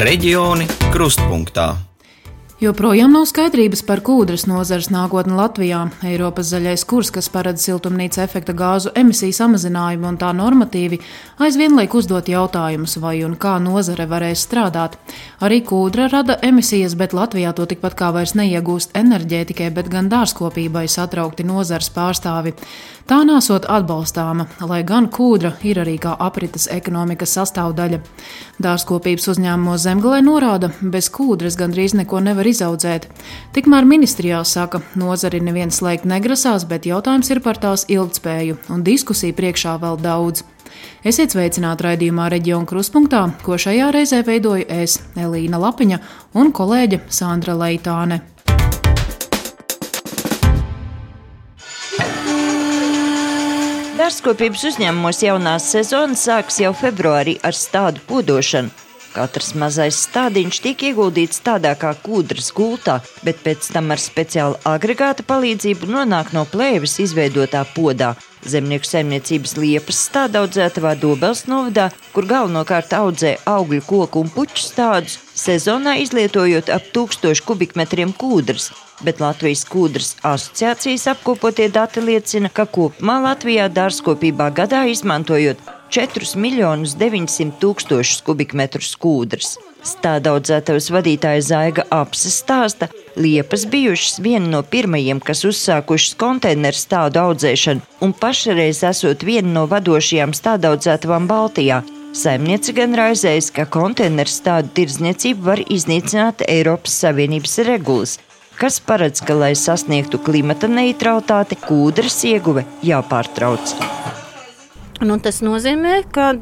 Reģioni krustpunktā. Joprojām nav skaidrības par kūdras nozares nākotni Latvijā. Eiropas zaļais kurs, kas paredz siltumnīca efekta gāzu emisiju samazinājumu un tā normatīvi, aizvien liek uzdot jautājumus, vai un kā nozare varēs strādāt. Arī kūdra rada emisijas, bet Latvijā to tikpat kā vairs neiegūst enerģētikai, bet gan dārzkopībai satraukti nozares pārstāvi. Tā nesot atbalstāma, lai gan kūdra ir arī kā aprites ekonomikas sastāvdaļa. Dārzkopības uzņēmumos zemgalē norāda, bez kūdras gandrīz neko nevar izaudzēt. Tikmēr ministrijā saka, nozari neviens slēgt negrasās, bet jautājums ir par tās ilgtspēju, un diskusiju priekšā vēl daudz. Esiet sveicināti raidījumā Reģiona Kruspunkta, ko šajā reizē veidoju es, Elīna Lapiņa un kolēģe Sandra Leitāne. Dārzkopības uzņēmumos jaunā sezona sāks jau februārī ar stādu podošanu. Katrs mazais stādiņš tiek ieguldīts tādā kā kūdras gultā, bet pēc tam ar speciālu agregāta palīdzību nonāk no plēves izveidotā podā. Zemnieku saimniecības liepas stādaudzētavā Dobels novadā, kur galvenokārt audzē augļu koku un puķu stādus, sezonā izlietojot ap tūkstošu kubikmetriem kūdras bet Latvijas kūdras asociācijas apkopotie dati liecina, ka kopumā Latvijā dārzkopībā gadā izmantojot 4 miljonus 900 tūkstošus kubikmetrus kūdras. Stādaudzētavas vadītāja Zaiga Apse stāsta, liepas bijušas viena no pirmajiem, kas uzsākušas konteineru stādu audzēšanu, un pašreiz esot viena no vadošajām stādaudzētavām Baltijā. Saimniece gan raizējas, ka konteineru stādu tirdzniecību var iznīcināt Eiropas Savienības regulas, kas paredz, ka, lai sasniegtu klimata neutralitāti, kūdras ieguve jāpārtrauc. Nu, tas nozīmē, ka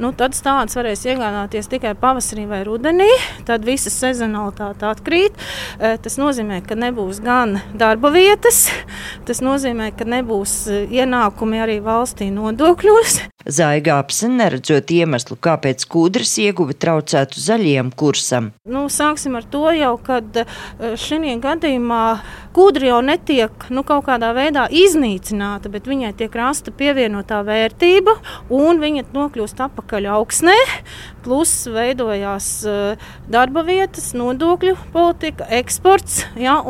nu, tādas varēs iegādāties tikai pavasarī vai rudenī. Tad visa sezonalitāte atkrīt. Eh, tas nozīmē, ka nebūs gan darba vietas, tas nozīmē, ka nebūs eh, ienākumi arī valstī nodokļos. Zaigāps neredzot iemeslu, kāpēc kūdras ieguve traucētu zaļajam kursam. Nu, sāksim ar to jau, kad eh, šī gadījumā kūdra jau netiek nu, kaut kādā veidā iznīcināta, bet viņai tiek rasta pievienotā vērtība un viņa nokļūst atpakaļ augsnē. Plus veidojās eh, darba vietas, nodokļu politika, eksports, ja,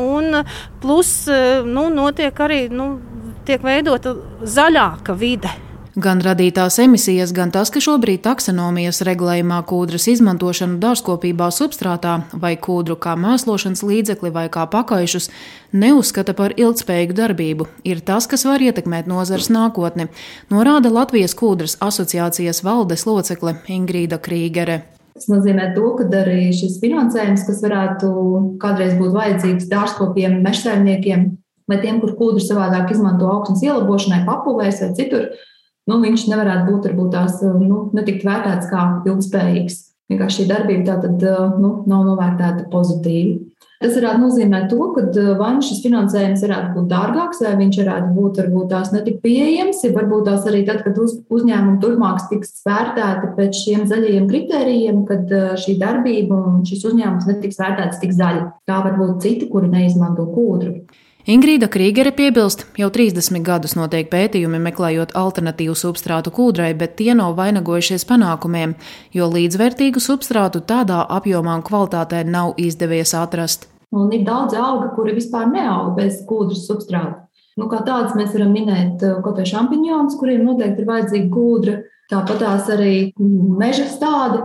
plus eh, nu, notiek arī nu, tiek veidota zaļāka vide. Gan radītās emisijas, gan tas, ka šobrīd taksonomijas regulējumā kūdras izmantošanu dārzkopībā substrātā vai kūdru kā mēslošanas līdzekli vai kā pakaišus neuzskata par ilgspējīgu darbību, ir tas, kas var ietekmēt nozares nākotni, norāda Latvijas kūdras asociācijas valdes locekle Ingrīda Krīgere. Tas nozīmē to, ka arī šis finansējums, kas varētu kādreiz būt vajadzīgs dārzkopiem, mežsaimniekiem vai tiem, kur kūdru savādāk izmanto augsnes ielabošanai, papulēs vai citur, nu, viņš nevarētu būt varbūt tās nu, netikt vērtēts kā ilgspējīgs. Vienkārši šī darbība tā tad nu, nav novērtēta pozitīvi. Tas varētu nozīmēt to, ka vai nu šis finansējums varētu būt dārgāks, vai viņš varētu būt varbūt tās netik pieejams, ja varbūt tās arī tad, kad uz, uzņēmumi turpmāk tiks vērtēti pēc šiem zaļajiem kritērijiem, kad šī darbība un šis uzņēmums netiks vērtēts tik zaļi, kā varbūt citi, kuri neizmanto kūdru. Ingrīda Krīgere piebilst, jau 30 gadus notiek pētījumi meklējot alternatīvu substrātu kūdrai, bet tie nav vainagojušies panākumiem, jo līdzvērtīgu substrātu tādā apjomā un kvalitātē nav izdevies atrast. Un ir daudz auga, kuri vispār neaug bez kūdras substrāta. Nu, kā tādas mēs varam minēt uh, kaut kādus šampiņonus, kuriem noteikti ir vajadzīga kūdra, tāpat tās arī meža stādi.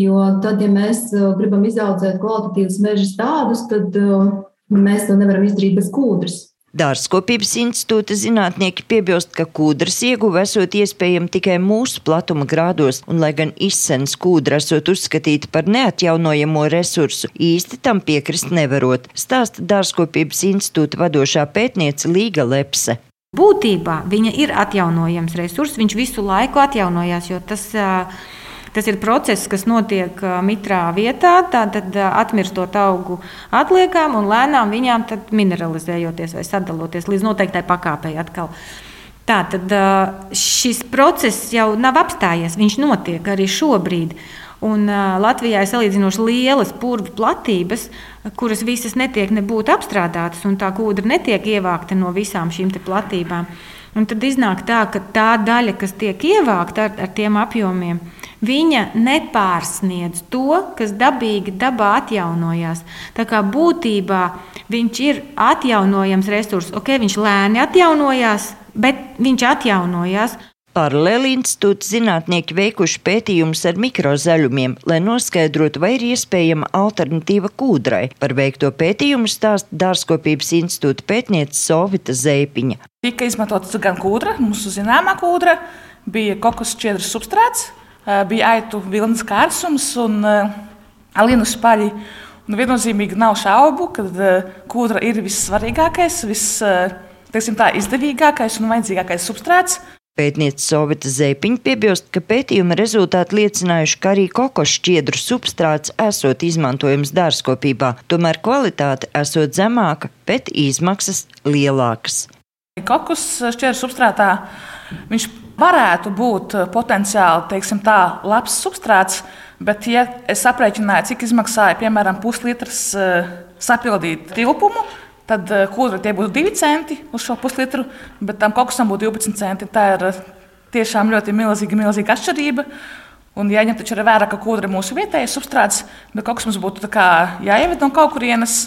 Jo tad, ja mēs uh, gribam izaudzēt kvalitatīvus meža stādus, tad uh, Mēs to nevaram izdarīt bez kūdras. Dārzkopības institūta zinātnieki piebilst, ka kūdras ieguve esot iespējama tikai mūsu platuma grādos, un lai gan izsens kūdra esot uzskatīta par neatjaunojamo resursu, īsti tam piekrist nevarot, stāsta Dārzkopības institūta vadošā pētniece Līga Lepse. Būtībā viņa ir atjaunojams resurs, viņš visu laiku atjaunojās, jo tas uh, Tas ir process, kas notiek mitrā vietā, tad atmirstot augu atliekām un lēnām viņām mineralizējoties vai sadaloties līdz noteiktai pakāpei atkal. Tātad šis process jau nav apstājies, viņš notiek arī šobrīd. Un, uh, Latvijā ir salīdzinoši lielas purvu platības, kuras visas netiek nebūtu apstrādātas, un tā kūdra netiek ievākta no visām šīm platībām. Un tad iznāk tā, ka tā daļa, kas tiek ievākta ar, ar tiem apjomiem, viņa nepārsniedz to, kas dabīgi dabā atjaunojās. Tā kā būtībā viņš ir atjaunojams resurss, ok, viņš lēni atjaunojās, bet viņš atjaunojās. Paralēli institūta zinātnieki veikuši pētījumus ar mikrozaļumiem, lai noskaidrotu, vai ir iespējama alternatīva kūdrai. Par veikto pētījumu stāsta Dārzkopības institūta pētniece Sovita Zeipiņa. Tika izmantots gan kūdra, mūsu zināmā kūdra, bija kokus šķiedras substrāts, bija aitu vilnas kārsums un alinu spaļi. Un viennozīmīgi nav šaubu, ka kūdra ir vissvarīgākais, viss, tā, izdevīgākais un vajadzīgākais substrāts. Pētniece Sovita Zeipiņa piebilst, ka pētījuma rezultāti liecinājuši, ka arī kokos šķiedru substrāts esot izmantojams dārzkopībā, tomēr kvalitāte esot zemāka, bet izmaksas lielākas. Kokos šķiedru substrātā viņš varētu būt potenciāli teiksim, tā, labs substrāts, bet, ja es aprēķināju, cik izmaksāja piemēram puslitrs eh, sapildīt tilpumu, Tad eh, kūdra tie būtu 2 centi uz šo puslitru, bet tam kokosam būtu 12 centi. Tā ir eh, tiešām ļoti milzīga, milzīga atšķirība. Un jāņem taču arī vērā, ka kūdra ir mūsu vietējais substrāts, bet kas mums būtu jāieved no kaut kurienes.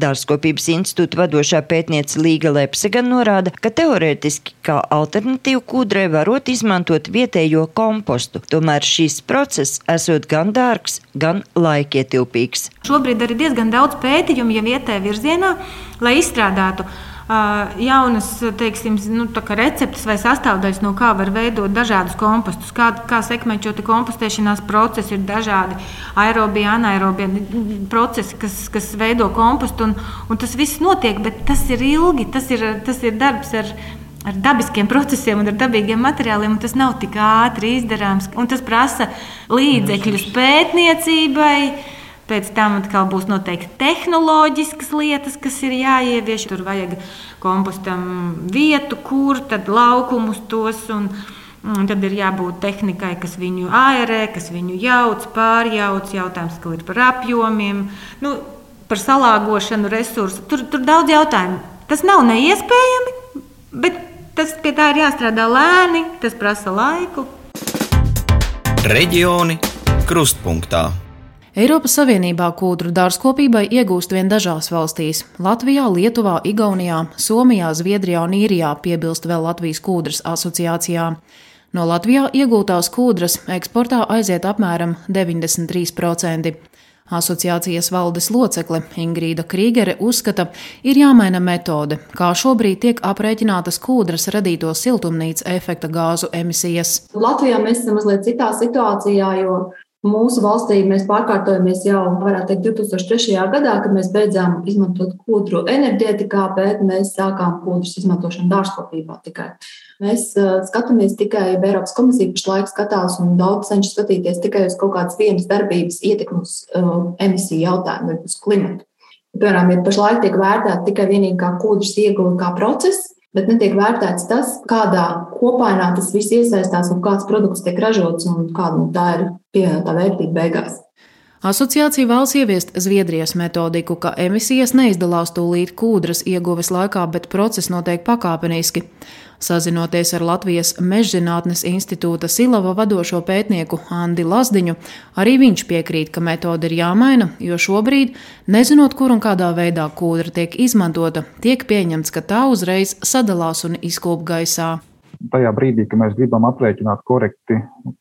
Dārzkopības institūta vadošā pētniece Līga Lepse gan norāda, ka teorētiski kā alternatīvu kūdrai varot izmantot vietējo kompostu. Tomēr šīs process esot gan dārgs, gan laikietilpīgs. Šobrīd ir diezgan daudz pētījumu jau vietējā virzienā, lai izstrādātu jaunas teiksim, nu, receptes vai sastāvdaļas, no kā var veidot dažādus kompostus. Kā, kā sekmēt šo kompostēšanās procesu, ir dažādi aerobie, anaerobie procesi, kas, kas veido kompostu. Un, un tas viss notiek, bet tas ir ilgi, tas ir, tas ir darbs ar ar dabiskiem procesiem un ar dabīgiem materiāliem, un tas nav tik ātri izdarāms. Tas prasa līdzekļus pētniecībai, Pēc tam atkal būs noteikti tehnoloģiskas lietas, kas ir jāievieš. Tur vajag kompostam vietu, kur tad laukumus tos. Un, un tad ir jābūt tehnikai, kas viņu aerē, kas viņu jauc, pārjauc. Jautājums ir par apjomiem, nu, par salāgošanu, resursu. Tur, tur daudz jautājumu. Tas nav neiespējami, bet tas pie tā ir jāstrādā lēni, tas prasa laiku. Reģioni krustpunktā. Eiropas Savienībā kūdru dārzkopībai iegūst vien dažās valstīs - Latvijā, Lietuvā, Igaunijā, Somijā, Zviedrijā un Īrijā, piebilst vēl Latvijas kūdras asociācijā. No Latvijā iegūtās kūdras eksportā aiziet apmēram 93%. Asociācijas valdes locekle Ingrīda Krīgere uzskata, ir jāmaina metode, kā šobrīd tiek aprēķinātas kūdras radīto siltumnīca efekta gāzu emisijas. Latvijā mēs esam mazliet citā situācijā, jo Mūsu valstī mēs pārkārtojamies jau, varētu teikt, 2003. gadā, kad mēs beidzām izmantot kūdru enerģētikā, bet mēs sākām kūdrus izmantošanu dārzkopībā tikai. Mēs uh, skatāmies tikai, Eiropas komisija pašlaik skatās un daudz cenšas skatīties tikai uz kaut kādas vienas darbības ietekmi uz uh, emisiju jautājumu vai uz klimatu. Piemēram, ir pašlaik tiek vērtēta tikai vienīgi kā kūdras ieguve kā process, bet netiek vērtēts tas, kādā kopainā tas viss iesaistās un kāds produkts tiek ražots un kāda nu, tā ir pievienotā vērtība beigās. Asociācija vēlas ieviest Zviedrijas metodiku, ka emisijas neizdalās tūlīt kūdras ieguves laikā, bet process notiek pakāpeniski. Sazinoties ar Latvijas Mežzinātnes institūta Silava vadošo pētnieku Andi Lazdiņu, arī viņš piekrīt, ka metode ir jāmaina, jo šobrīd, nezinot, kur un kādā veidā kūdra tiek izmantota, tiek pieņemts, ka tā uzreiz sadalās un izkūp gaisā tajā brīdī, kad mēs gribam aprēķināt korekti,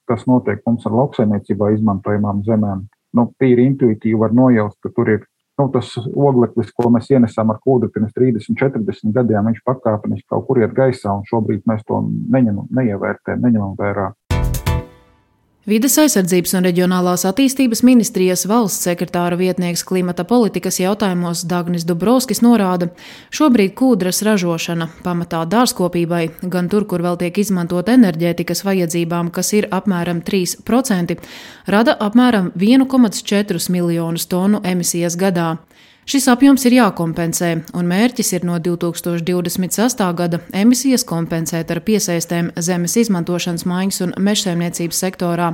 kas notiek mums ar lauksaimniecībā izmantojamām zemēm, nu, tīri intuitīvi var nojaust, ka tur ir nu, tas ogleklis, ko mēs ienesām ar kūdu pirms 30, 40 gadiem, viņš pakāpeniski kaut kur iet gaisā, un šobrīd mēs to neņemam, neievērtējam, neņemam vērā. Vides aizsardzības un reģionālās attīstības ministrijas valsts sekretāra vietnieks klimata politikas jautājumos Dagnis Dubrovskis norāda, šobrīd kūdras ražošana pamatā dārzkopībai, gan tur, kur vēl tiek izmantot enerģētikas vajadzībām, kas ir apmēram 3%, rada apmēram 1,4 miljonus tonu emisijas gadā. Šis apjoms ir jākompensē, un mērķis ir no 2026. gada emisijas kompensēt ar piesaistēm zemes izmantošanas maiņas un mežsaimniecības sektorā.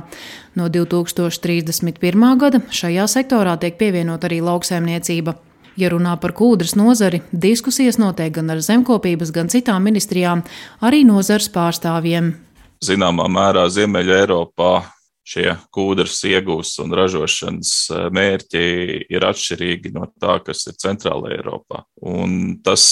No 2031. gada šajā sektorā tiek pievienot arī lauksaimniecība. Ja runā par kūdras nozari, diskusijas notiek gan ar zemkopības, gan citām ministrijām, arī nozars pārstāvjiem. Zināmā mērā Ziemeļa Eiropā šie kūdras iegūs un ražošanas mērķi ir atšķirīgi no tā, kas ir Centrāla Eiropā. Un tas,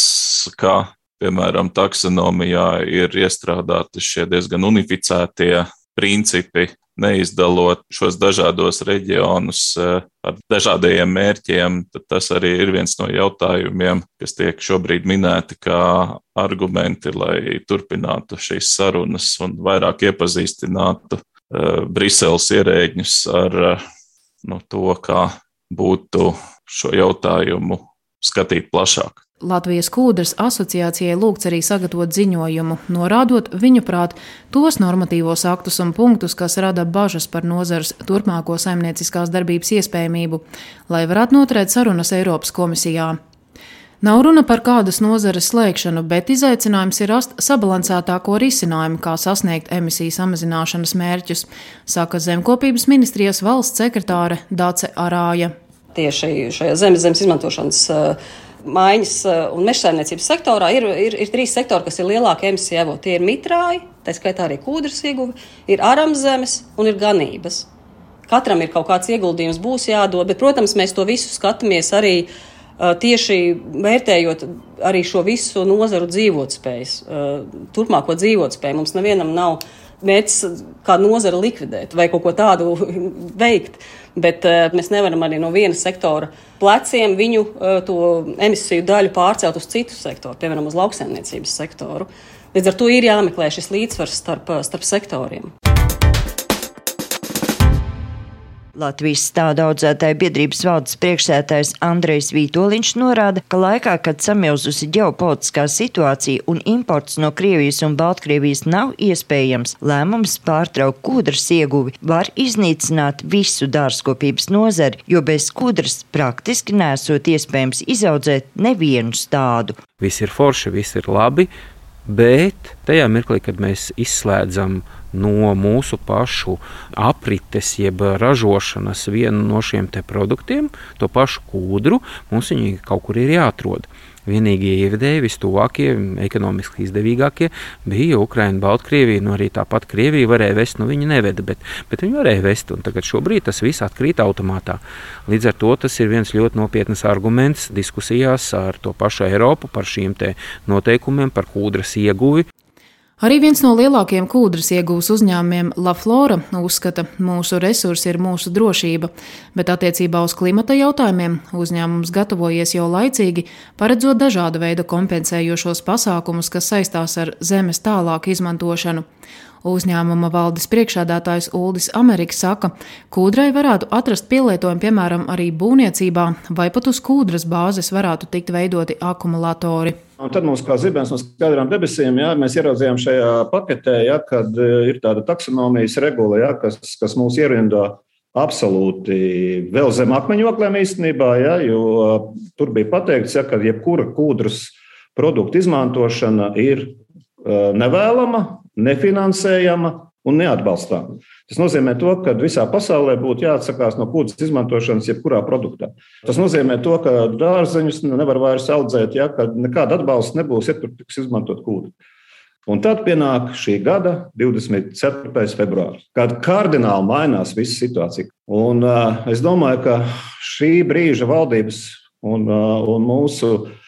kā piemēram taksonomijā ir iestrādāti šie diezgan unificētie principi, neizdalot šos dažādos reģionus eh, ar dažādiem mērķiem, tad tas arī ir viens no jautājumiem, kas tiek šobrīd minēti kā argumenti, lai turpinātu šīs sarunas un vairāk iepazīstinātu Briseles ierēģņus ar uh, no to, kā būtu šo jautājumu skatīt plašāk. Latvijas kūdras asociācijai lūgts arī sagatavot ziņojumu, norādot viņu prāt tos normatīvos aktus un punktus, kas rada bažas par nozares turpmāko saimnieciskās darbības iespējamību, lai varētu noturēt sarunas Eiropas komisijā. Nav runa par kādas nozares slēgšanu, bet izaicinājums ir rast sabalansētāko risinājumu, kā sasniegt emisiju samazināšanas mērķus, saka Zemkopības ministrijas valsts sekretāre Dace Arāja. Tieši šajā zemes, zemes izmantošanas maiņas un meža saimniecības sektorā ir, ir, ir trīs sektori, kas ir lielākie emisiju avoti. Tie ir mitrāji, tā skaitā arī kūdras ieguve, ir aramzemes un ir ganības. Katram ir kaut kāds ieguldījums, būs jādod, bet, protams, mēs to visu skatāmies arī tieši vērtējot arī šo visu nozaru dzīvotspējas, uh, turpmāko dzīvotspēju. Mums nevienam nav mērķis kādu nozaru likvidēt vai kaut ko tādu veikt. Bet mēs nevaram arī no viena sektora pleciem viņu uh, emisiju daļu pārcelt uz citu sektoru, piemēram, uz lauksaimniecības sektoru. Līdz ar to ir jāmeklē šis līdzsvars starp, starp sektoriem. Latvijas stāda audzētāju biedrības valdes priekšsētājs Andrejs Vītoliņš norāda, ka laikā, kad samilzusi ģeopolitiskā situācija un imports no Krievijas un Baltkrievijas nav iespējams, lēmums pārtraukt kūdras ieguvi var iznīcināt visu dārzkopības nozari, jo bez kūdras praktiski nesot iespējams izaudzēt nevienu stādu. Viss ir forši, viss ir labi, bet tajā mirklī, kad mēs izslēdzam no mūsu pašu aprites, jeb ražošanas vienu no šiem produktiem, to pašu kūdru, mums viņi kaut kur ir jāatrod. Vienīgie ievedēji, vistuvākie, ekonomiski izdevīgākie bija Ukraiņa, Baltkrievija. Nu, arī tāpat Krievija varēja vest, nu viņi neveda, bet, bet viņi varēja vest. Tagad šobrīd tas viss atkrīt automātā. Līdz ar to tas ir viens ļoti nopietns arguments diskusijās ar to pašu Eiropu par šiem noteikumiem, par kūdras ieguvi. Arī viens no lielākajiem kūdras iegūs uzņēmumiem La Flora uzskata, ka mūsu resursi ir mūsu drošība, bet attiecībā uz klimata jautājumiem uzņēmums gatavojies jau laicīgi, paredzot dažāda veida kompensējošos pasākumus, kas saistās ar zemes tālāku izmantošanu. Uzņēmuma valdes priekšādātājs Uldis Amerikas saka, kūdrai varētu atrast pielietojumu piemēram arī būvniecībā, vai pat uz kūdras bāzes varētu tikt veidoti akumulatori. Un tad mums, kā zibens no skaidrām debesīm, jā, mēs ieraudzījām šajā paketē, jā, kad e, ir tāda taksonomijas regula, jā, kas, kas mūs ierindā absolūti vēl zem akmeņoklēm īstenībā, jā, jo e, tur bija pateikts, jā, ka jebkura kūdras produktu izmantošana ir e, nevēlama, nefinansējama un neatbalstāma. Tas nozīmē, to, ka visā pasaulē būtu jāatsakās no kūdas izmantošanas jebkurā produktā. Tas nozīmē, to, ka dārzeņus nevar vairs audzēt, ja nekāda atbalsta nebūs, ja tur tiks izmantot kūda. Un tad pienāk šī gada 24. februāris, kad kardināli mainās visa situācija. Un, uh, es domāju, ka šī brīža valdības un, uh, un mūsu uh,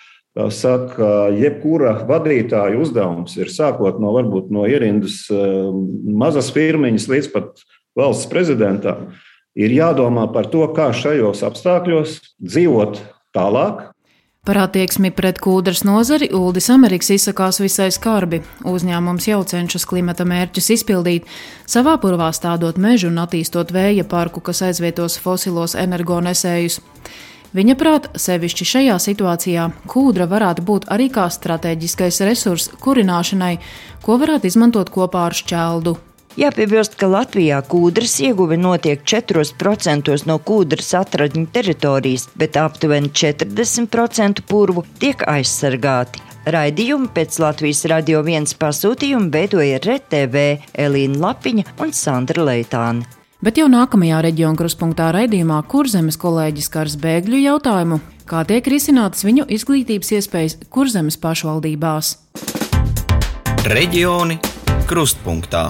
saka, jebkura vadītāja uzdevums ir sākot no, varbūt, no ierindas eh, mazas firmiņas līdz pat valsts prezidentam, ir jādomā par to, kā šajos apstākļos dzīvot tālāk. Par attieksmi pret kūdras nozari Uldis Amerikas izsakās visai skarbi. Uzņēmums jau cenšas klimata mērķus izpildīt, savā purvā stādot mežu un attīstot vēja parku, kas aizvietos fosilos energonesējus. Viņa prāt, sevišķi šajā situācijā, kūdra varētu būt arī kā strateģiskais resurs kurināšanai, ko varētu izmantot kopā ar šķeldu. Jāpiebilst, ka Latvijā kūdras ieguve notiek 4% no kūdras atradņu teritorijas, bet aptuveni 40% purvu tiek aizsargāti. Raidījumu pēc Latvijas radio viens pasūtījuma veidoja RTV Elīna Lapiņa un Sandra Leitāne. Bet jau nākamajā reģiona kruspunktā raidījumā Kurzemes kolēģis skars bēgļu jautājumu, kā tiek risinātas viņu izglītības iespējas Kurzemes pašvaldībās. Reģioni krustpunktā.